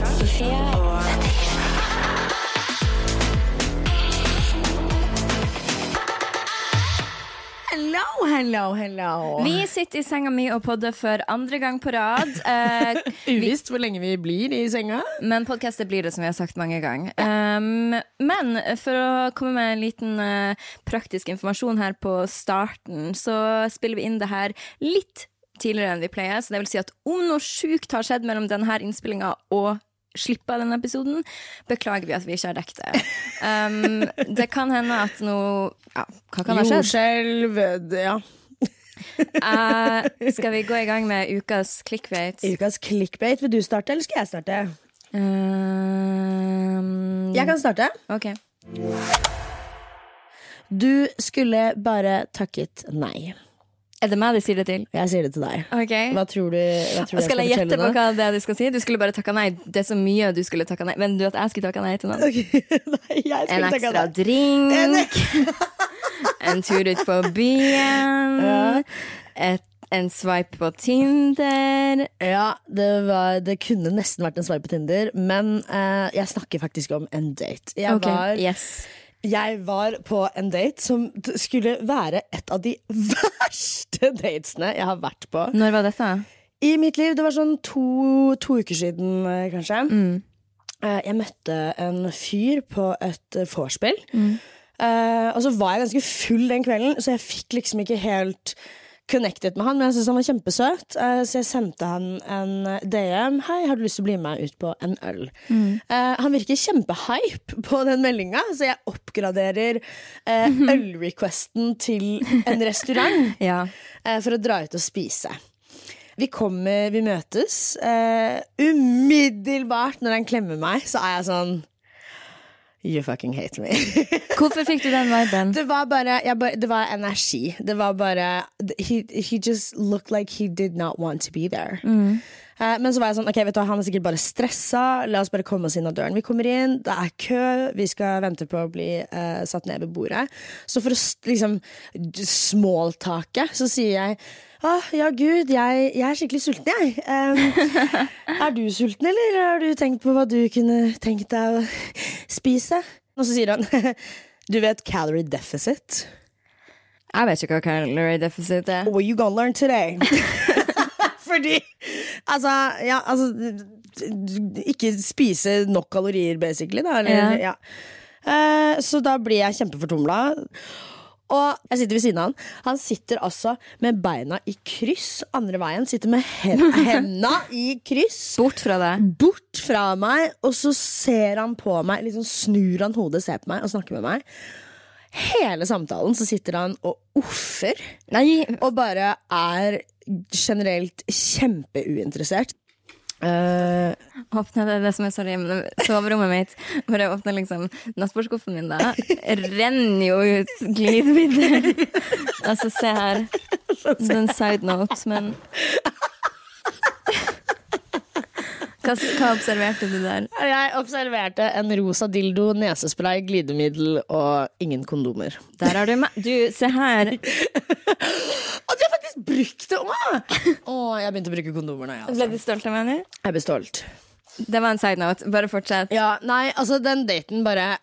Hello, hello, hello. Vi sitter i senga mi og podder for andre gang på rad. Eh, Uvisst hvor lenge vi blir i senga. men podkastet blir det, som vi har sagt mange ganger. Um, men for å komme med en liten eh, praktisk informasjon her på starten, så spiller vi inn det her litt tidligere enn vi pleier. Så det vil si at om noe sjukt har skjedd mellom denne innspillinga og slippe av denne episoden, beklager vi at vi ikke har dekket det. Um, det kan hende at noe ja, Hva kan ha skjedd? Jordskjelv, ja. Uh, skal vi gå i gang med ukas clickbait? Ukas clickbait. Vil du starte, eller skal jeg starte? Um, Jeg kan starte. Ok. Du skulle bare takket nei. Er det meg de sier det til? Jeg sier det til deg. Okay. Hva tror du, hva tror du Skal jeg gjette på hva det er du skal si? Du skulle bare takka nei. Det er så mye du skulle takka nei. Men du at jeg skulle takka nei til noe? Okay. Nei, jeg En ekstra drink. En tur ut på byen. Ja. Et, en swipe på Tinder. Ja, det, var, det kunne nesten vært en swipe på Tinder, men eh, jeg snakker faktisk om en date. Jeg, Ok, var, Yes. Jeg var på en date som skulle være et av de verste datesene jeg har vært på. Når var dette? I mitt liv, det var sånn to, to uker siden, eh, kanskje. Mm. Jeg møtte en fyr på et eh, vorspiel. Mm. og så var jeg ganske full den kvelden, så jeg fikk liksom ikke helt connected med han, men jeg syntes han var kjempesøt, eh, så jeg sendte han en DM. 'Hei, har du lyst til å bli med ut på en øl?' Eh, han virker kjempehype på den meldinga, så jeg oppgraderer eh, ølrequesten til en restaurant Ja. for å dra ut og spise. Vi kommer, vi møtes. Umiddelbart når han klemmer meg, så er jeg sånn You fucking hate me. Hvorfor fikk du den viben? det var bare, bare Det var energi. Det var bare he, he just looked like he did not want to be there. Eh, men så var jeg sånn, ok, vet du han er sikkert bare stressa. La oss bare komme oss inn av døren. Vi kommer inn, det er kø, vi skal vente på å bli uh, satt ned ved bordet. Så for å liksom smalltake, så sier jeg ah, ja, gud, jeg, jeg er skikkelig sulten, jeg. Um, er du sulten, eller har du tenkt på hva du kunne tenkt deg å spise? Og så sier han Du vet calorie deficit? Jeg vet ikke hva calorie deficit er. What you gonna learn today? Fordi Altså, ja, altså Ikke spise nok kalorier, basically, da. Eller, ja. uh, så da blir jeg kjempefortumla. Og jeg sitter ved siden av han. Han sitter altså med beina i kryss andre veien. Sitter med hen henda i kryss. Bort fra deg. Bort fra meg, og så ser han på meg, liksom snur han hodet, ser på meg og snakker med meg. Hele samtalen så sitter han og offer. Nei, Og bare er generelt kjempeuinteressert. Eh, Åpne det, det som er sorry, men soverommet mitt Hvor jeg åpner liksom nattbordskuffen min, da renner jo ut glidemiddel. Altså, se her. Det er en side note, men hva, hva observerte du der? jeg observerte en rosa dildo, nesespray, glidemiddel og ingen kondomer. Der har du meg. Du, se her. Og de har faktisk brukt det òg! Å, jeg begynte å bruke kondomer nå, jeg. Ble Altså. du stolt av meg nå? Jeg ble stolt. Det var en side note. Bare fortsett. Ja, nei, altså, den daten bare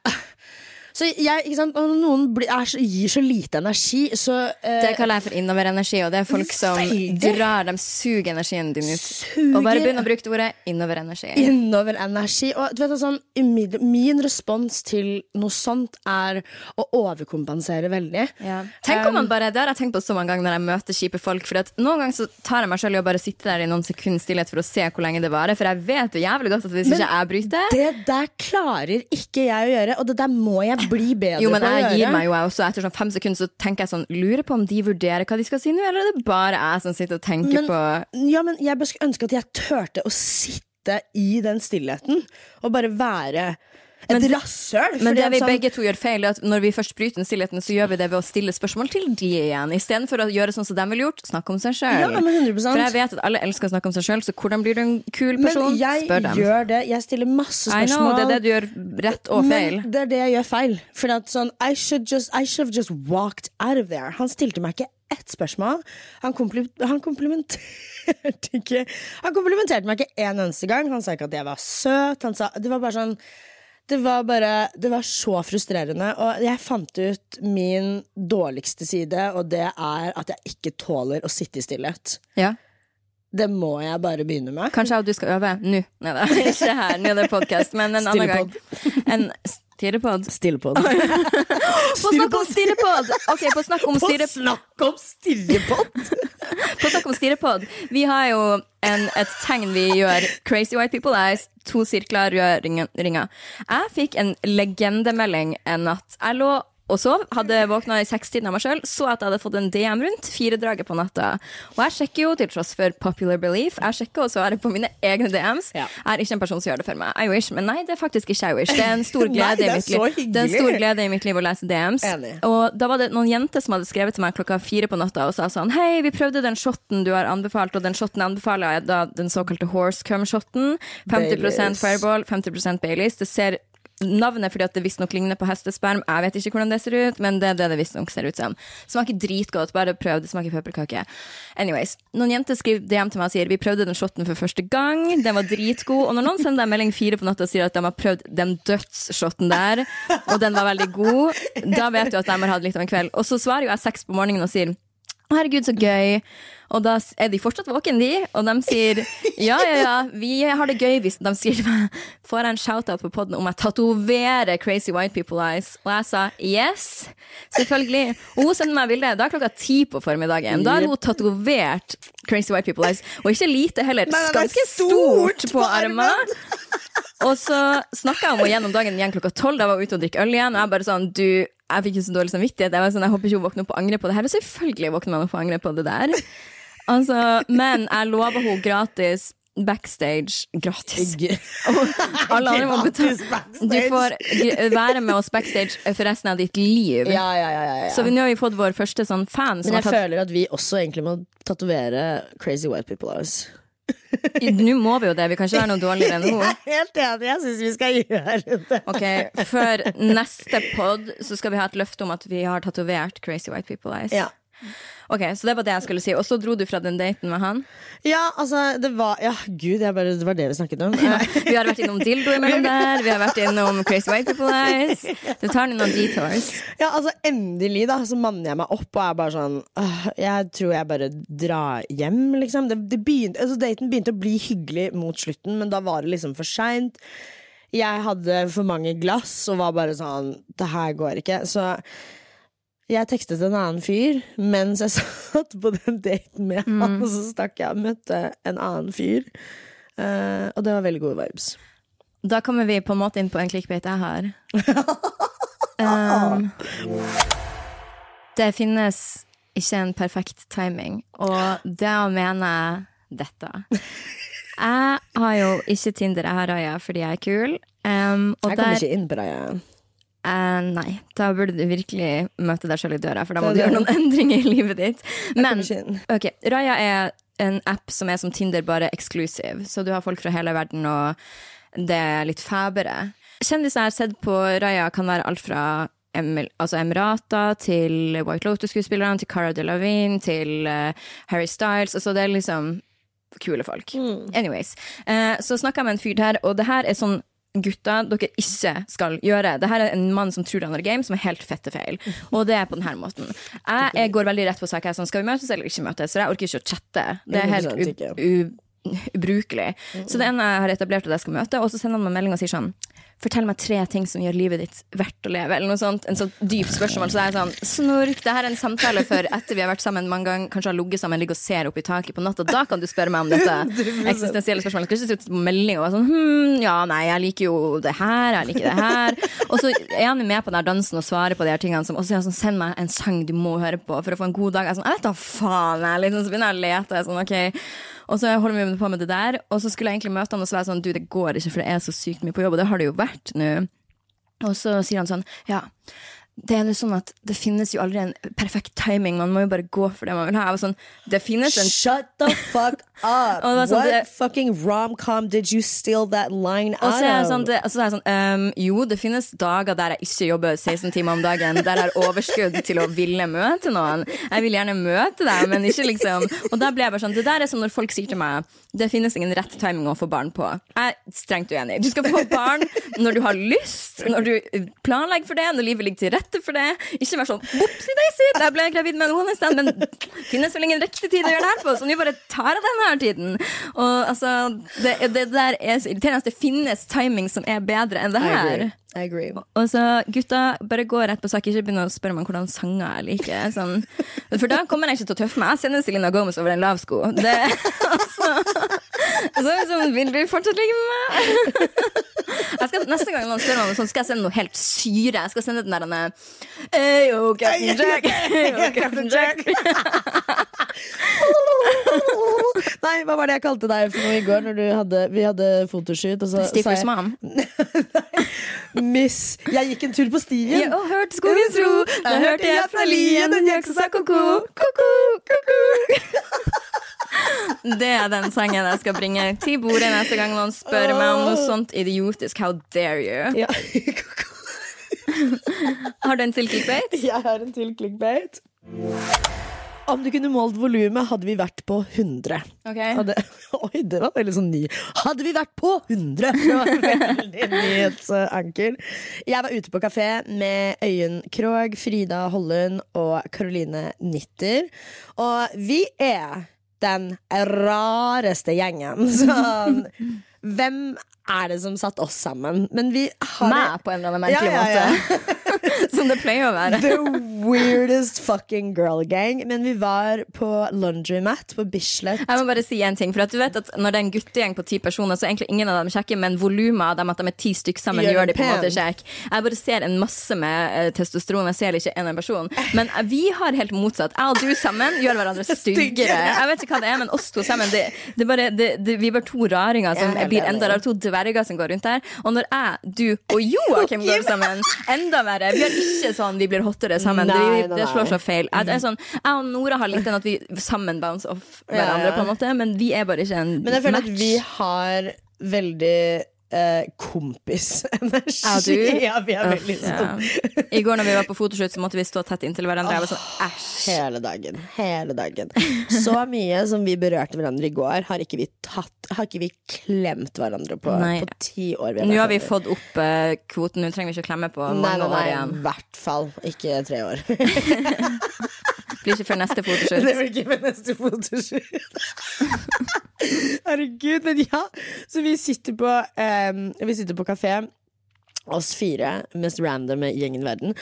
Så jeg, ikke sant, noen er, gir så lite energi, så uh, Det kaller jeg for innoverenergi, og det er folk som Veldig. drar, dem, suger energien din ut. Suger. Og bare begynn å bruke det ordet innoverenergi. innover energi. Og du vet, sånn, min respons til noe sånt er å overkompensere veldig. Ja. Tenk om man bare, Det har jeg tenkt på så mange ganger når jeg møter kjipe folk. For Noen ganger så tar jeg meg selv i å bare sitte der i noen sekunder stillhet for å se hvor lenge det varer. For jeg vet jo jævlig godt at hvis Men ikke jeg bryter Det der klarer ikke jeg å gjøre, og det der må jeg bli bedre Jo, men på å jeg gjøre. gir meg jo jeg også. Etter sånn fem sekunder så tenker jeg sånn Lurer på om de vurderer hva de skal si nå, eller er det bare jeg som sitter og tenker Men- på Ja, men jeg ønsker at jeg turte å sitte i den stillheten og bare være et rasshøl. Men det vi sånn- begge to gjør feil, er at når vi først bryter den stillheten, så gjør vi det ved å stille spørsmål til de igjen. Istedenfor å gjøre sånn som de ville gjort, snakke om seg sjøl. Ja, For jeg vet at alle elsker å snakke om seg sjøl, så hvordan blir du en kul person? Men jeg Spør dem. gjør det. Jeg stiller masse spørsmål. know, det er det du gjør rett og feil. Men det er det jeg gjør feil. For at sånn, I should, just, I should have just walked out of there. Han stilte meg ikke ett spørsmål. Han, kompli han komplimenterte ikke Han komplimenterte meg ikke en eneste gang. Han sa ikke at jeg var søt. Han sa, det var bare sånn det var bare Det var så frustrerende. Og jeg fant ut min dårligste side, og det er at jeg ikke tåler å sitte i stillhet. Ja. Det må jeg bare begynne med. Kanskje du skal øve nå. Nei da, ikke her. Nå er det podkast, men en annen gang. En stirrepod. Stillepod. På snakk om stirrepod! Ok, på snakk om stirrepod! På snakk om stirrepod. Vi har jo en, et tegn vi gjør. Crazy white people eyes. To sirkler, røde ringer. Jeg fikk en legendemelding en natt. Jeg lå og sov, hadde våkna i sekstiden av meg sjøl, så at jeg hadde fått en DM rundt firedraget på natta. Og jeg sjekker jo, til tross for popular belief, jeg sjekker og svarer på mine egne DMs. Ja. Jeg er ikke en person som gjør det for meg. I wish, men nei, det er faktisk ikke I wish. Det er en stor Nei, glede, det i, mitt liv. Det er en stor glede i mitt liv å lese DMs. Enig. Og da var det noen jenter som hadde skrevet til meg klokka fire på natta og sa sånn Hei, vi prøvde den shotten du har anbefalt, og den shotten jeg anbefaler er da den såkalte horse cum-shotten. 50 Baileys. Fireball, 50% Baileys. Det ser Navnet fordi at det visstnok ligner på hestesperm. Jeg vet ikke hvordan det ser ut, men det er det det visstnok ser ut som. Smaker dritgodt. Bare prøv. Det smaker pepperkake. Anyways. Noen jenter skriver DM til meg og sier vi prøvde den shotten for første gang. Den var dritgod. Og når noen sender deg melding fire på natta og sier at de har prøvd den dødsshotten der, og den var veldig god, da vet du at de har hatt litt av en kveld. Og så svarer jo jeg seks på morgenen og sier herregud, så gøy. Og da er de fortsatt våkne, de. Og de sier ja, ja, ja, vi har det gøy hvis de sier til meg Får jeg en shout-out på poden om jeg tatoverer Crazy White People Eyes? Og jeg sa yes, selvfølgelig. Og hun sendte meg bilde. Da er klokka ti på formiddagen. Da har hun tatovert Crazy White People Eyes. Og ikke lite heller. Er Ganske stort på armen. Og så snakka jeg om henne gjennom dagen igjen klokka tolv. Da var hun ute og drikke øl igjen. Og jeg bare sånn, du jeg fikk jo så dårlig samvittighet. Jeg var sånn, jeg håper ikke hun våkner opp og angrer på det her. Og selvfølgelig våkner man opp og angrer på det der. Altså, men jeg lover henne gratis backstage. Gratis. Og alle andre må betale. Du får være med oss backstage for resten av ditt liv. Ja, ja, ja, ja, ja. Så vi- nå har vi fått vår første sånn fan Men jeg har tatt føler at vi også egentlig må tatovere Crazy White People Eyes. Nå må vi jo det. Vi kan ikke være noe dårligere enn henne. helt enig, jeg syns vi skal gjøre det. Ok, Før neste pod så skal vi ha et løfte om at vi har tatovert Crazy White People Eyes. Ja. Ok, Så det var det jeg skulle si. Og så dro du fra den daten med han. ja, altså, det var Ja, gud, jeg bare, det var det vi snakket om. Vi har vært innom dildo imellom der. Vi har vært innom Crazy White People Eyes. Du tar noen detours. Ja, altså Endelig da så manner jeg meg opp og er bare sånn øh, Jeg tror jeg bare drar hjem, liksom. Det, det begynte, altså, daten begynte å bli hyggelig mot slutten, men da var det liksom for seint. Jeg hadde for mange glass og var bare sånn Det her går ikke. Så jeg tekstet en annen fyr mens jeg satt på den daten med han, og så stakk jeg og møtte en annen fyr. Uh, og det var veldig gode vibes. Da kommer vi på en måte inn på en clickbait jeg har. Um, det finnes ikke en perfekt timing, og da mener jeg dette. Jeg har jo ikke Tinder, jeg har Raja fordi jeg er kul. Um, Jeg kommer der, ikke inn på Raya. Eh, nei, da burde du virkelig møte deg selv i døra, for da må du gjøre noen endringer i livet ditt. Men ok, Raya er en app som er som Tinder, bare exclusive. Så du har folk fra hele verden, og det er litt fæbere. Kjendiser jeg har sett på Raya, kan være alt fra Emil, altså Emirata til White Lotus-skuespillerne, til Cara Delevingne, til uh, Harry Styles. Altså det er liksom kule folk. Anyways. eh, så snakka jeg med en fyr der, og det her er sånn Gutta, dere ikke skal gjøre. Det her er en mann som tror han har game, som er helt fette feil. Og det er på denne måten. Jeg, jeg går veldig rett på sak. Sånn, skal vi møtes eller ikke møtes? Så jeg orker ikke å chatte. Det er helt 100% ikke. u, u, ubrukelig. Så det ene jeg har etablert at jeg skal møte, og så sender han meg melding og sier sånn Fortell meg tre ting som gjør livet ditt verdt å leve. Eller noe sånt, En sånn dyp spørsmål. Så jeg er sånn Snork, det her er en samtale for etter vi har vært sammen mange ganger, kanskje har ligget sammen, ligger og ser opp i taket på natta. Da kan du spørre meg om dette eksistensielle spørsmålet. Jeg ikke sitte på melding og være sånn hm, ja, nei, jeg liker jo det her, jeg liker det her. Og så er han med på den her dansen og svarer på de her tingene, som, og så sier han sånn send meg en sang du må høre på for å få en god dag. Jeg er sånn, jeg vet da faen, jeg. Liksom, så begynner jeg å lete. Sånn, ok og så holder vi på med det der, og så skulle jeg egentlig møte han og så være sånn Du, det går ikke, for det er så sykt mye på jobb, og det har det jo vært nå. Og så sier han sånn Ja, det er jo sånn at det finnes jo aldri en perfekt timing, man må jo bare gå for det man vil ha. Jeg var sånn Det finnes en Shut the fuck up? Sånn, What det- fucking rom-com did you steal that line Og så er sånn, det, så er jeg sånn um, Jo, det finnes dager der jeg ikke jobber 16 timer om dagen, der jeg har overskudd til å ville møte noen. Jeg vil gjerne møte deg, men ikke liksom Og da ble jeg bare sånn Det der er som når folk sier til meg det finnes ingen rett timing å få barn på. Jeg er strengt uenig. Du skal få barn når du har lyst, når du planlegger for det, når livet ligger til rette for det. Ikke være sånn Opsi-daisy, der ble jeg gravid med en one night stand, men finnes vel ingen riktig tid å gjøre det her på, så nå bare tar jeg den her tiden. Og altså, det, det der er så irriterende det finnes timing som er bedre enn det her. I agree. Og så gutta, bare gå rett på sak, ikke begynn å spørre meg hvordan sanger jeg liker. Sånn. For da kommer jeg ikke til å tøffe meg. Jeg sender Selena Gomez over en lav sko. Det, altså, så sånn, vil du fortsatt ligge med meg? Jeg skal, neste gang noen spør meg om sånn, skal jeg sende noe helt syre. Jeg skal sende den der denne Ayo, Captain Jack. Ayo, Captain Jack. Nei, hva var det jeg kalte deg for noe i går når du hadde, vi hadde fotoshoot? Og så sa Stiffers jeg mom. Miss, jeg gikk en tur på stien. Ja, og hørte skogens ro. Da hørte jeg fra lien en gjøk som sa ko-ko. Ko-ko, ko-ko. Det er den sangen jeg skal bringe til bordet neste gang noen spør meg om noe sånt idiotisk. How dare you? Ja. Har du en til clickbate? Jeg har en til clickbait. Om du kunne målt volumet, hadde vi vært på 100. Okay. Hadde, oi, det var veldig sånn ny. Hadde vi vært på 100! Det var veldig nyhetsanker. Jeg var ute på kafé med Øyunn Krogh, Frida Hollund og Caroline Nitter. Og vi er den rareste gjengen. Sånn Hvem er det som satte oss sammen? Men vi har Meg, på en eller annen merkelig Ja, ja, ja. måte. Som det pleier å være. The weirdest fucking girl gang. Men vi var på laundromat på Bislett. Jeg må bare si en ting, for at du vet at Når det er en guttegjeng på ti personer, så er egentlig ingen av dem kjekke, men volumet av dem at de er ti stykker sammen, Gjør gjør de på en måte kjekk. Jeg bare ser en masse med eh, testosteron, jeg ser ikke en person. Men eh, vi har helt motsatt. Jeg og du sammen gjør hverandre styggere. Jeg vet ikke hva det er, men oss to sammen, det, det bare, det, vi er bare to raringer som blir enda rarere. To dverger som går rundt der. Og når jeg, du og Joakim går sammen, enda verre. Vi har ikke sånn vi blir hottere sammen. Nei, det, nei, det slår seg feil. Jeg, er sånn, jeg og Nora har litt den at vi sammen bounce off hverandre, ja. på en måte, men vi er bare ikke en match. Men jeg føler match. at vi har veldig eh, kompisenergi. Ja, du? Ja, vi er veldig sånn ja. I går når vi var på fotoshoot, så måtte vi stå tett inntil hverandre. Jeg var sånn, æsj. hele dagen. Hele dagen. Så mye som vi berørte hverandre i går, har ikke vi tatt Har ikke vi klemt hverandre på Nei. på ti år. Nå har vi fått opp eh, kvoten, nå trenger vi ikke å klemme på Nei, mange nei, år nei, igjen. i hvert fall ikke tre år. Blir ikke før neste Det blir ikke før neste fotoshoot. Herregud, men ja. Så vi sitter på um, Vi sitter på kafé, oss fire, mest random gjengen i verden.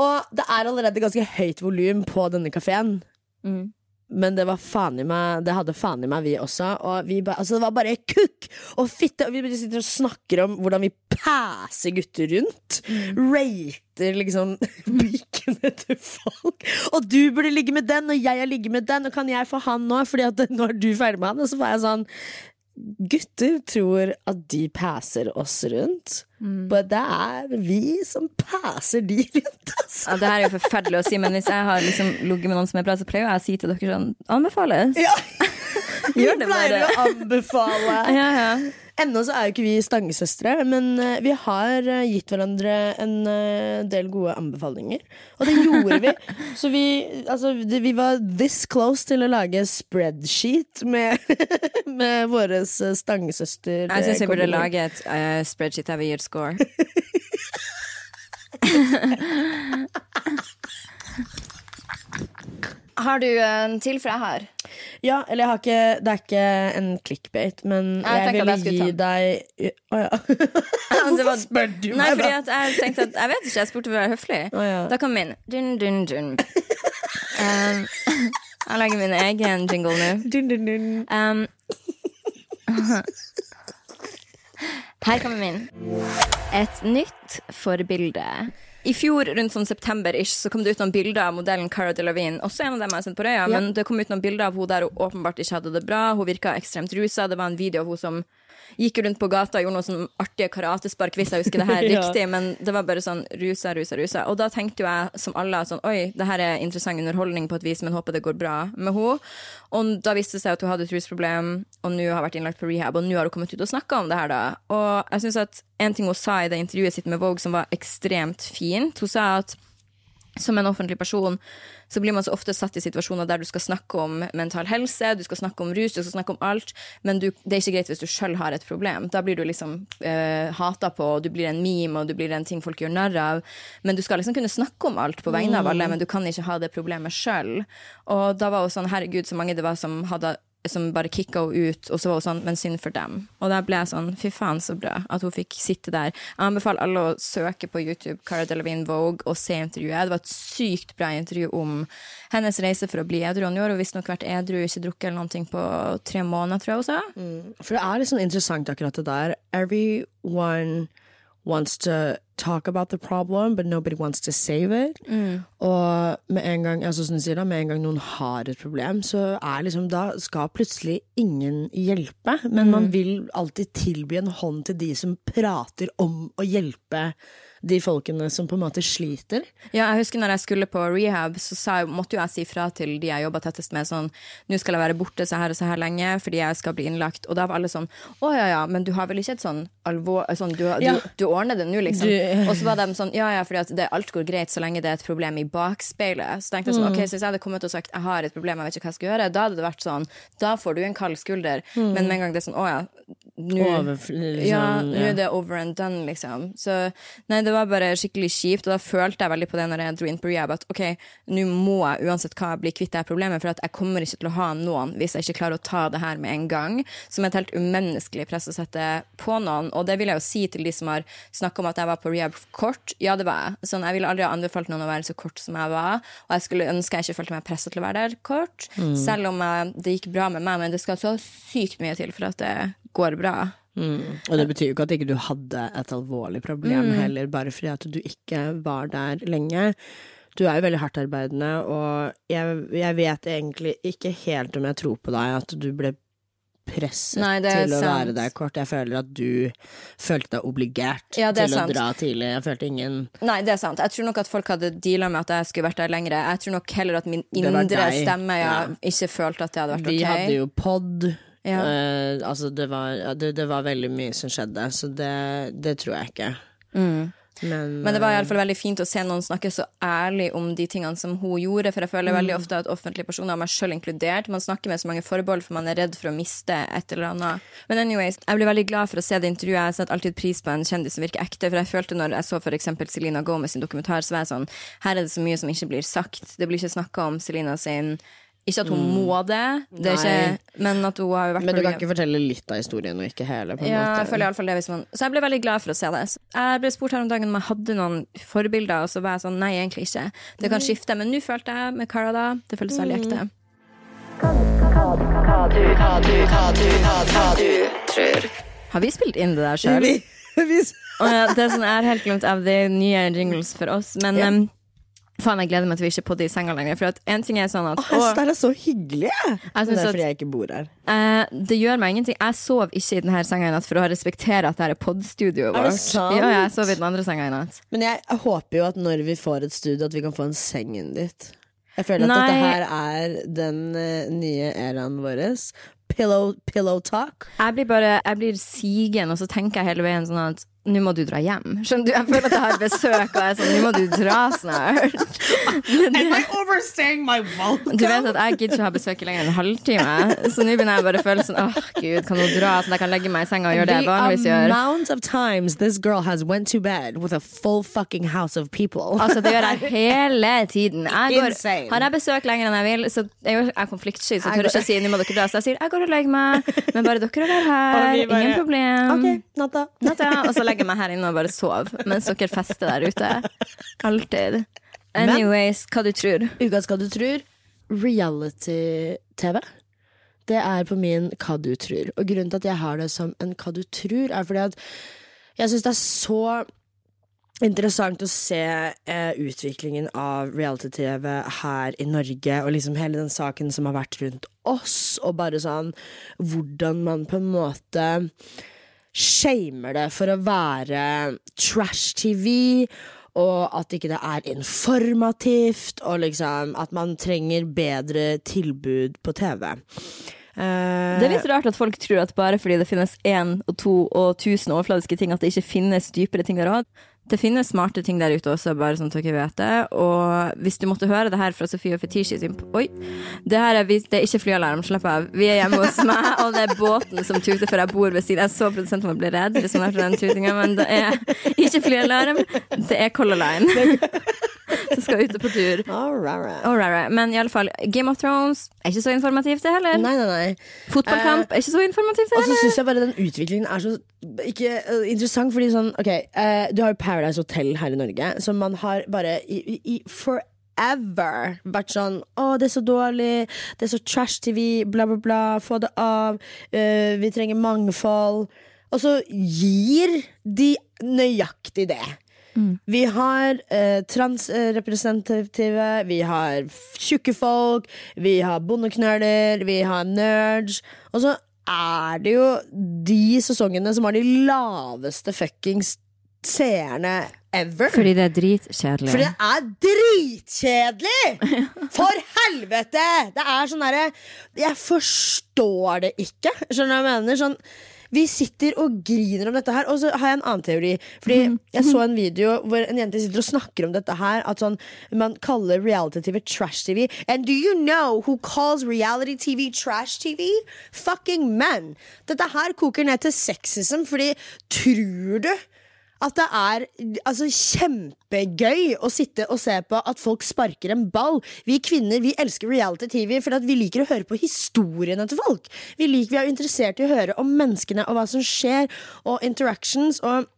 Og det er allerede ganske høyt volum på denne kafeen. Mm. Men det var faen i meg Det hadde faen i meg, vi også. Og vi ba, altså det var bare kukk og fitte. Og vi bare sitter og snakker om hvordan vi passer gutter rundt. Rater liksom pikene til folk. Og du burde ligge med den, og jeg har ligget med den, og kan jeg få han nå? Fordi at nå er du ferdig med han. Og så var jeg sånn Gutter tror at de passer oss rundt. Men det er vi som passer de rundt, altså. Ja, det her er jo forferdelig å si, men hvis jeg har liksom ligget med noen som er bra, så pleier jeg å si til dere sånn Anbefales. Ja. Gjør det pleier å anbefale. Ja, ja. Ennå så er jo ikke vi stangesøstre, men eh, vi har eh, gitt hverandre en eh, del gode anbefalinger. Og det gjorde vi. Så vi, altså, vi var this close til å lage spreadsheet med, med våre stangesøster. Jeg syns vi burde lage et uh, spreadsheet der vi gir score. Har du en til for jeg har? Ja, eller jeg har ikke Det er ikke en clickbait, men Jeg jeg, ville jeg gi deg Å ja. Hvorfor var- spør du Nei, meg, fordi at jeg tenkte at Jeg vet ikke, jeg spurte for å være høflig. Oh, ja. Da kom min. Dun, dun, dun. Um, jeg lager min egen jingle nå. Dun, dun, dun. Um, her kommer min. Et nytt forbilde. I fjor rundt sånn september-ish så kom det ut noen bilder av modellen Cara Delevingne. Også en av dem jeg har sendt på Røya, Ja. men det kom ut noen bilder av hun der hun åpenbart ikke hadde det bra. Hun virka ekstremt rusa. Det var en video av hun som gikk rundt på gata og gjorde noen sånn artige karatespark, hvis jeg husker det her Ja. riktig, men det var bare sånn rusa, rusa, rusa. Og da tenkte jo jeg som alle sånn oi, det her er interessant underholdning på et vis, men håper det går bra med henne. Og da viste det seg at hun hadde et rusproblem, og nå har vært innlagt på rehab, og nå har hun kommet ut og snakka om det her, da. Og jeg syns at en ting hun sa i det intervjuet sitt med Vogue som var ekstremt fint, hun sa at som en offentlig person så blir man så ofte satt i situasjoner der du skal snakke om mental helse, du skal snakke om rus, du skal snakke om alt, men du, det er ikke greit hvis du sjøl har et problem. Da blir du liksom eh, hata på, og du blir en meme, og du blir en ting folk gjør narr av. Men du skal liksom kunne snakke om alt på vegne av alle, men du kan ikke ha det problemet sjøl. Og da var jo sånn, herregud, så mange det var som hadde som bare kicka henne ut, og så var hun sånn, men synd for dem. Og da ble jeg sånn, fy faen så bra at hun fikk sitte der. Jeg anbefaler alle å søke på YouTube Cara Delevingne Vogue og se intervjuet. Det var et sykt bra intervju om hennes reise for å bli edru. Hun har visstnok vært edru, ikke drukket eller noe på tre måneder, tror jeg hun sa. For det er litt sånn interessant akkurat det der. Everyone wants to talk about the problem, but nobody wants to save it. Og med en gang altså som du sier da, med en gang noen har et problem, så er liksom da skal plutselig ingen hjelpe. Men man vil alltid tilby en hånd til de som prater om å hjelpe de folkene som på en måte sliter. Ja, jeg husker når jeg skulle på rehab, så jeg, måtte jo jeg si fra til de jeg jobba tettest med, sånn Nå skal jeg være borte så her og så her lenge fordi jeg skal bli innlagt. Og da var alle sånn Å ja ja, men du har vel ikke et sånn alvor... Sånn, du, Ja. du, du ordner det nå, liksom. Du- og så var de sånn Ja ja, fordi det, alt går greit så lenge det er et problem i bakspeilet. Så tenkte jeg sånn, ok, så hvis jeg hadde kommet og sagt jeg har et problem, jeg vet ikke hva jeg skal gjøre, da hadde det vært sånn Da får du en kald skulder. Men med en gang det er sånn Å ja. Nå, liksom, ja, ja. er det over and done, liksom. Så nei, det var bare skikkelig kjipt, og da følte jeg veldig på det når jeg dro inn på rehab, at ok, nå må jeg uansett hva bli kvitt det her problemet, for at jeg kommer ikke til å ha noen hvis jeg ikke klarer å ta det her med en gang, som et helt umenneskelig press å sette på noen. Og det vil jeg jo si til de som har snakka om at jeg var på rehab kort. Ja, det var jeg. Sånn, jeg ville aldri ha anbefalt noen å være så kort som jeg var, og jeg skulle ønske jeg ikke følte meg pressa til å være der kort, selv om jeg, det gikk bra med meg, men det skal så sykt mye til for at det går bra. Mm. Og det betyr jo ikke at ikke du hadde et alvorlig problem Mm. heller, bare fordi at du ikke var der lenge. Du er jo veldig hardtarbeidende, og jeg, jeg vet egentlig ikke helt om jeg tror på deg at du ble presset Nei, til å sant. være der kort. Jeg føler at du følte deg obligert Ja, til sant. å dra tidlig. Jeg følte ingen Nei, det er sant. Jeg tror nok at folk hadde deala med at jeg skulle vært der lenger. Jeg tror nok heller at min indre stemme ja, Ja. ikke følte at det hadde vært Vi ok. hadde jo pod. Ja. Uh, altså, det var, det, det var veldig mye som skjedde, så det, det tror jeg ikke. Men, Mm. Men det var i alle fall veldig fint å se noen snakke så ærlig om de tingene som hun gjorde. For jeg føler Mm. veldig ofte at offentlige personer, meg selv inkludert, man snakker med så mange forbehold for man er redd for å miste et eller annet. Men anyways, jeg ble veldig glad for å se det intervjuet. Jeg setter alltid pris på en kjendis som virker ekte. For jeg følte når jeg så eksempel Selena Gomez sin dokumentar, så var jeg sånn Her er det så mye som ikke blir sagt. Det blir ikke snakka om Selena sin Ikke at hun må det, det er Mm. Ikke, men at hun har jo vært men du kan ikke fortelle litt av historien og ikke hele, på en ja, måte. jeg føler i alle fall det hvis man Så jeg ble veldig glad for å se det. Jeg ble spurt her om dagen om jeg hadde noen forbilder, og så var jeg sånn nei, egentlig ikke. Det kan skifte, men nå følte jeg med Cara da, det føltes veldig ekte. Har vi spilt inn det der sjøl? Vi- det er sånn, jeg har helt glemt av de nye jingles for oss, men em, Faen, jeg gleder meg til vi ikke podder i senga lenger. For en ting er sånn at Å, det er så hyggelig! jeg. Det er fordi jeg ikke bor her. Uh, det gjør meg ingenting. Jeg sov ikke i denne senga i natt for å respektere at det er podstudioet Er det sant? Ja, jeg sov i den andre senga i natt. Men jeg håper jo at når vi får et studio, at vi kan få en seng inn dit. Jeg føler at Nei. dette her er den uh, nye æraen vår. Pillow, pillow talk. Jeg blir bare Jeg blir sigen, og så tenker jeg hele veien sånn at nå må du dra hjem. Skjønner du? Jeg føler at jeg har besøk, og jeg er sånn Nå må du dra snart. overstaying my welcome? Du vet at jeg gidder ikke ha besøk i lenger enn en halvtime, så nå begynner jeg bare å føle sånn Åh, gud, kan hun dra, sånn jeg kan legge meg i senga og gjøre det jeg vanligvis The gjør? amount of times this girl has went to bed with a full fucking house of people. Altså, det gjør jeg hele tiden. Jeg går, har jeg besøk lenger enn jeg vil, så jeg er konfliktsky, så jeg tør ikke si nå må dere dra. Så jeg sier jeg går og legger meg, men bare dere er her. Og bare, Ingen problem. Ok, natta. Natta, og så legger meg her inne og bare sover mens dere fester der ute. Alltid. Anyways, hva du tror? Ukas hva du tror reality-TV. Det er på min hva du tror. Og grunnen til at jeg har det som en hva du tror, er fordi at jeg syns det er så interessant å se eh, utviklingen av reality-TV her i Norge, og liksom hele den saken som har vært rundt oss, og bare sånn hvordan man på en måte shamer det for å være trash-TV. Og at ikke det er informativt, og liksom at man trenger bedre tilbud på TV. Eh, Det er litt rart at folk tror at bare fordi det finnes én og to og tusen overfladiske ting, at det ikke finnes dypere ting der òg. Det finnes smarte ting der ute også, bare sånn at dere vet det. Og hvis du måtte høre det her fra Sofie og Fetisha sin Oi! Det her er, det er ikke flyalarm, slapp av. Vi er hjemme hos meg, og det er båten som tuter, før jeg bor ved siden. Jeg så produsenten vår bli redd hvis hun hørte den tutinga, men det er ikke flyalarm, det er Color Line. Som skal ut på tur. all right. Men i alle fall, Game of Thrones er ikke så informativt, det heller. Nei, nei, nei. Fotballkamp er ikke så informativt, det heller. Og så syns jeg bare den utviklingen er så ikke uh, interessant, fordi sånn Ok, uh, du har jo Paradise Hotel her i Norge, som man har bare i, i, for forever vært sånn Å, det er så dårlig, det er så trash-TV, bla, bla, bla, få det av, Uh, vi trenger mangfold. Og så gir de nøyaktig det. Vi har eh, transrepresentative, vi har tjukke folk, vi har bondeknøler, vi har nerds. Og så er det jo de sesongene som har de laveste fuckings seerne ever. Fordi det er dritkjedelig. Fordi det er dritkjedelig! For helvete! Det er sånn derre Jeg forstår det ikke. Skjønner du hva jeg mener? Sånn vi sitter og griner om dette her. Og så har jeg en annen teori. Fordi Jeg så en video hvor en jente sitter og snakker om dette her. At sånn, man kaller reality-TV trash-TV. And do you know who calls reality-TV trash-TV? Fucking men! Dette her koker ned til sexism, fordi tror du at det er altså, kjempegøy å sitte og se på at folk sparker en ball. Vi kvinner vi elsker reality-TV fordi vi liker å høre på historiene til folk. Vi, liker, vi er interessert i å høre om menneskene og hva som skjer, og interactions. og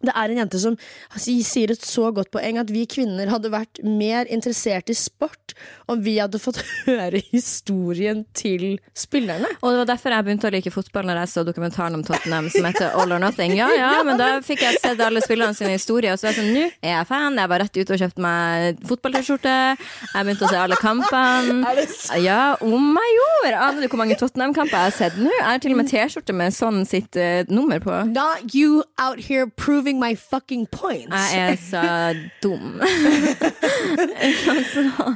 det er en jente som sier et så godt poeng at vi kvinner hadde vært mer interessert i sport om vi hadde fått høre historien til spillerne. Og det var derfor jeg begynte å like fotball når jeg så dokumentaren om Tottenham som heter All or Nothing. Ja, ja, men da fikk jeg sett alle spillerne sine historier, og så var jeg sånn, nå er jeg fan. Jeg var rett ute og kjøpte meg fotball-T-skjorte. Jeg begynte å se alle kampene. Ja, om jeg gjorde! Aner du hvor mange Tottenham-kamper jeg har sett nå? Jeg har til og med T-skjorte med sånn sitt eh, nummer på. Not you out here proving my fucking point. Jeg er så dum.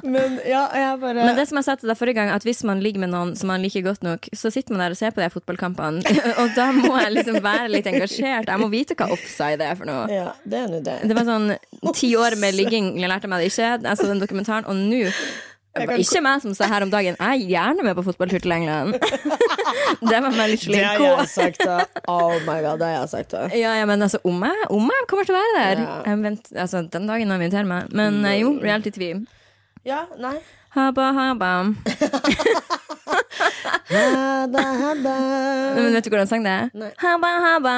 Men ja, bare Men det som jeg sa til deg forrige gang, at hvis man ligger med noen som man liker godt nok, så sitter man der og ser på de fotballkampene, og da må jeg liksom være litt engasjert. Jeg må vite hva offside er for noe. Ja, det er nå det. Det var sånn ti år med ligging, jeg lærte meg det ikke. Jeg så den dokumentaren, og nå det var Ikke meg som sa her om dagen Jeg er gjerne med på fotballtur til England. Det var meg litt Det har jeg sagt, da. Oh my god, det har jeg sagt, da. Ja, ja, men altså, om jeg, om jeg kommer til å være der Ja. vent, altså, Den dagen han inviterer meg. Men eh, jo, reality-TV. Ja, nei. Haba, haba. Men vet du hvordan sang det er? Haba, haba.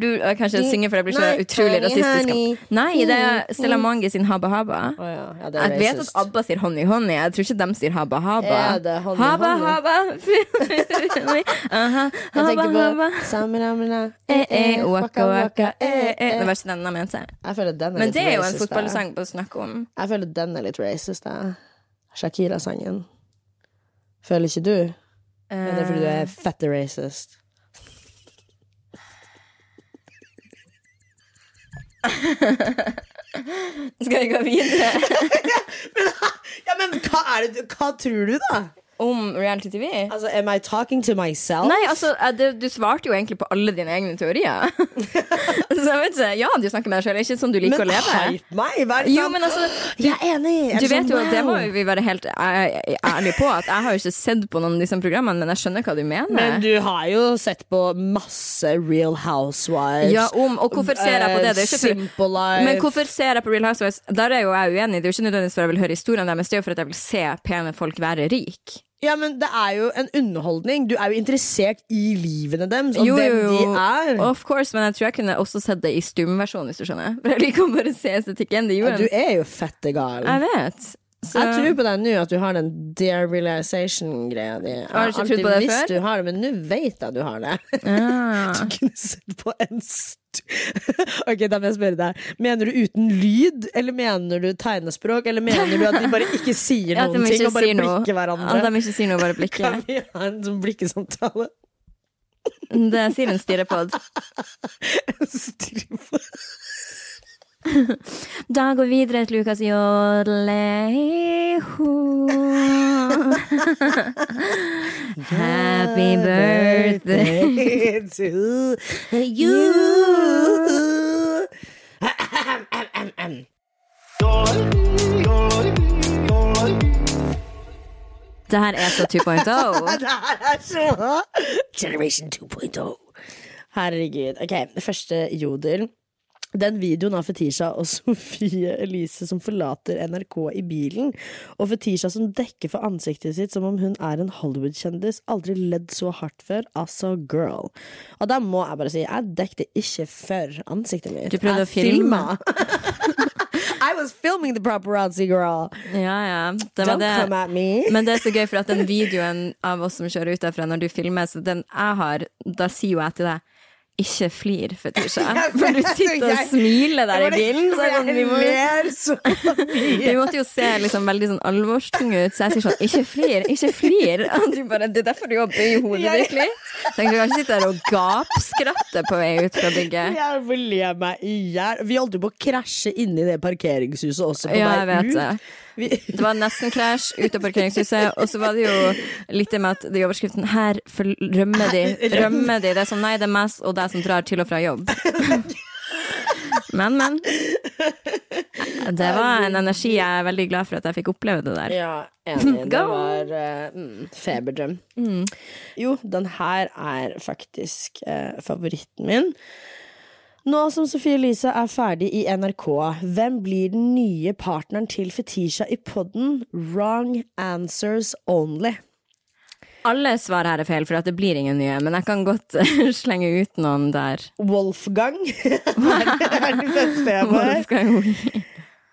Du, jeg kan ikke synge, for det blir så utrolig rasistisk. Nei, det er Stella Mangi sin Haba Haba. Oh, ja, ja, det Jeg vet at. ABBA sier honey honey. Jeg tror ikke de sier haba haba. Honey, haba haba. Aha, haba haba. Samramina, Eh, eh, waka waka, eh, eh. Det var ikke den de mente. Jeg Men det er jo en fotballsang på å snakke om. Jeg føler den er litt racist, da. Shakira-sangen. Føler ikke du? Er det fordi du er fette racist? Skal vi gå videre Ja, men hva er det Hva tror du, da? Om reality-TV? Altså, am I talking to myself? Nei, altså, eh, det, du svarte jo egentlig på alle dine egne teorier. så jeg vet ikke, Ja, du snakker med deg selv. ikke sånn du liker men å leve. hype meg! Det Jo, men altså Jeg er enig! Jeg Du vet jo, Det må vi være helt ærlige på, at jeg har jo ikke sett på noen av disse programmene, men jeg skjønner hva du mener. Men du har jo sett på masse Real Housewives. ja, om, og hvorfor ser jeg på det? det Simple Life. men hvorfor ser jeg på Real Housewives? Der er jo jeg uenig. Det er jo ikke nødvendigvis for at jeg vil høre historien deres, det er jo for at jeg vil se pene folk være rik. Ja, men det er jo en underholdning. Du er jo interessert i livene deres og Jo, hvem jo, jo. de er. Of course, men jeg tror jeg kunne også sett det i stumversjon, hvis du skjønner. For jeg liker å bare se estetikken. Ja, du er jo fette gal. Jeg vet. Så Jeg tror på deg nå at du har den derealization-greia di. Jeg Har ikke trodd på det før? du har det, men nå vet jeg du har det. Ja. Du kunne sett på en. Ok, da må jeg spørre deg. Mener du uten lyd, eller mener du tegnespråk, eller mener du at de bare ikke sier Ja, at noen ting ikke og bare blikker noe. blikker At de ikke sier noe, bare blikker. Kan vi ha en sånn blikkesamtale? Det sier en stirrepod. Stripe. Da går vi videre til Lukas jodleho. Happy birthday. to you. Det her er så 2.0. Det her er så Generation 2.0. Herregud. Ok, første jodel. Den videoen av Fetisha og Sofie Elise som forlater NRK i bilen, og Fetisha som dekker for ansiktet sitt som om hun er en Hollywood-kjendis, aldri ledd så hardt før. Altså, girl. Og da må jeg bare si, jeg dekket ikke for ansiktet mitt. Du prøvde Jeg å filme. filma. I was filming the paparazzi girl. Ja, ja. Det var Don't come at me. Men det er så gøy, for at den videoen av oss som kjører ut derfra når du filmer, så den jeg har, da sier jo jeg til deg ikke flir, Fetisha. For du sitter og smiler der i bilen. Sånn, vi, må, vi måtte jo se liksom veldig sånn alvorstunge ut, så jeg sier sånn Ikke flir, ikke flir. Og du bare Det er derfor du jobber bøyer hodet ditt litt. Tenker du kan ikke sitte der og gapskratte på vei ut fra bygget. Jeg vil le meg i hjel. Vi holdt jo på å krasje inni det parkeringshuset også på Ja, vei vet ut. det. Det var nesten krasj ut av parkeringshuset, og så var det jo litt det med at det i overskriften Her rømmer de. Rømmer de. Det er sånn nei, det er mest, og deg som drar til og fra jobb. Men, men. Det var en energi jeg er veldig glad for at jeg fikk oppleve det der. ja, enig. Det var mm, feberdrøm. Jo, den her er faktisk uh, favoritten min. Nå som Sofie Elise er ferdig i NRK, hvem blir den nye partneren til Fetisha i podden? Wrong answers only. Alle svar her er feil, for det blir ingen nye, men jeg kan godt slenge ut noen der. Wolfgang er det jeg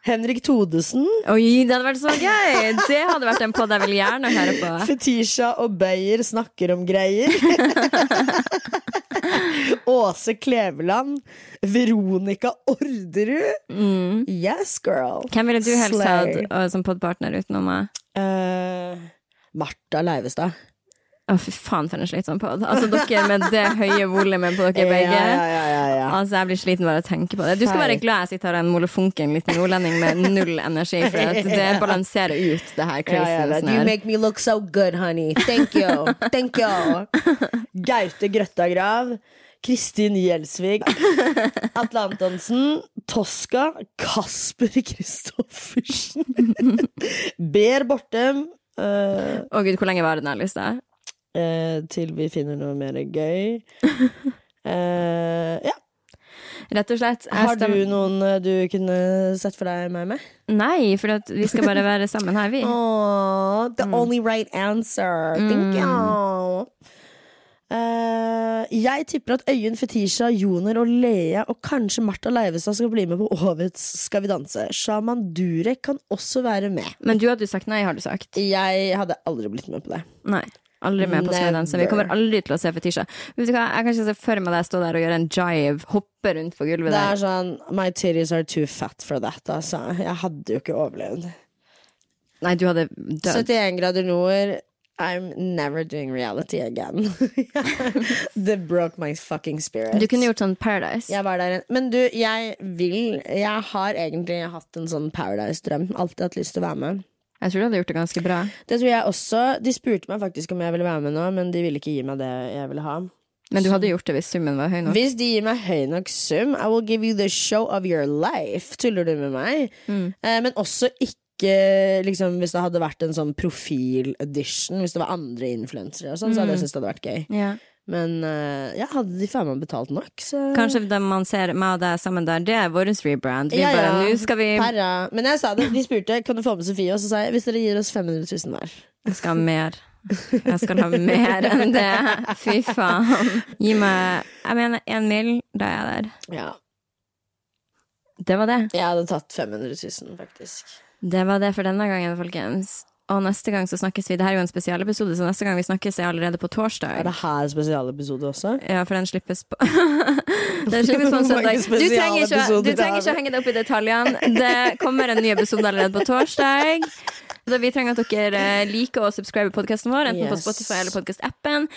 Henrik Todesen. Oi, det hadde vært så gøy! Det hadde vært en pod jeg vil gjerne høre på. Fetisha og Beyer snakker om greier. Åse Kleveland. Veronica Orderud. Yes, girl. Hvem ville du helst hatt uh, som podpartner utenom meg? Uh, Martha Leivestad. Å, fy faen, for en slitsom pod. Altså, dere med det høye volumet på dere begge. Ja, ja, ja, ja, ja. Altså, Jeg blir sliten bare av å tenke på det. Du skal være glad jeg sitter her en molefonken liten nordlending med null energi, for det balanserer ut det her ja, You make me look so good, honey. Thank you. Thank you. Gaute Grøttagrav. Kristin Gjelsvik. Atle Antonsen. Tosca. Kasper Kristoffersen. Ber Bortem. Å uh, oh, gud, hvor lenge var den her lista? Eh, til vi finner noe mer gøy. Eh, ja. Rett og slett. Har du noen eh, du kunne sett for deg meg med? Nei, for vi skal bare være sammen her, vi. Åh, the only right answer. Thank you. Uh, jeg tipper at Øyunn Fetisha, Joner og Lea og kanskje Martha Leivestad skal bli med på årets Skal vi danse. Shaman Durek kan også være med. Men du hadde sagt nei, har du sagt. Jeg hadde aldri blitt med på det. Nei. Aldri med på Snødansen. vi kommer aldri til å se Fetisha. Vet du hva, Jeg kan ikke se for meg deg stå der og gjøre en jive, hoppe rundt på gulvet der. Det er sånn My titties are too fat for that, altså. Jeg hadde jo ikke overlevd. Nei, du hadde dødd. 71 grader nord. I'm never doing reality again. They broke my fucking spirit. Du kunne gjort sånn Paradise. Men du, jeg vil Jeg har egentlig hatt en sånn Paradise-drøm. Alltid hatt lyst til å være med. Jeg tror du hadde gjort det ganske bra. Det tror jeg også. De spurte meg faktisk om jeg ville være med nå, men de ville ikke gi meg det jeg ville ha. Men du hadde gjort det hvis summen var høy nok. Hvis de gir meg høy nok sum, I will give you the show of your life. Tuller du med meg? Mm. Eh, men også ikke liksom, hvis det hadde vært en sånn profil-edition. Hvis det var andre influensere sånn, så hadde Mm. jeg syntes det hadde vært gøy. Ja. Men eh, ja, hadde de faen meg betalt nok, så Kanskje det man ser meg og deg sammen der, det er vår rebrand. Vi Ja, bare, ja. nå skal vi Perra. Men jeg sa det, de spurte kan du få med Sofie, og så sa jeg hvis dere gir oss 500 000 hver. Jeg skal ha mer. Jeg skal ha mer enn det. Fy faen. Gi meg Jeg mener én mil, da er jeg der. Ja, Det var det. jeg hadde tatt 500 000, faktisk. Det var det for denne gangen, folkens. Og neste gang så snakkes vi. Det her er jo en spesialepisode, så neste gang vi snakkes er allerede på torsdag. Er det her spesialepisode også? Ja, for den slippes på Den slippes på en søndag. Du trenger, ikke, du trenger ikke å henge deg opp i detaljene. Det kommer en ny episode allerede på torsdag. Så vi trenger at dere eh, liker å subscribe podkasten vår, enten yes. på Spotify eller podkastappen.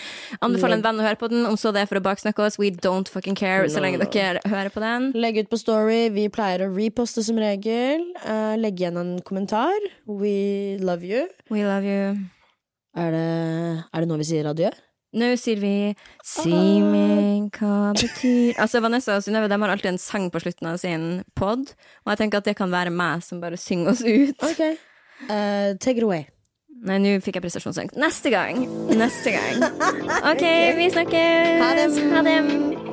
Anbefal en venn å høre på den, om så det er for å baksnakke oss. We don't fucking care så lenge dere hører på den. Legg ut på Story. Vi pleier å reposte som regel. Uh, legg igjen en kommentar. We love you. We love you. Er det, er det nå vi sier adjø? Nå sier vi Si meg hva betyr Altså Vanessa og Synnøve har alltid en sang på slutten av sin pod, og jeg tenker at det kan være meg som bare synger oss ut. Okay. Uh, take it away. Nei, nå fikk jeg prestasjonsangst. Neste gang. Neste gang. OK, vi snakkes. Ha det.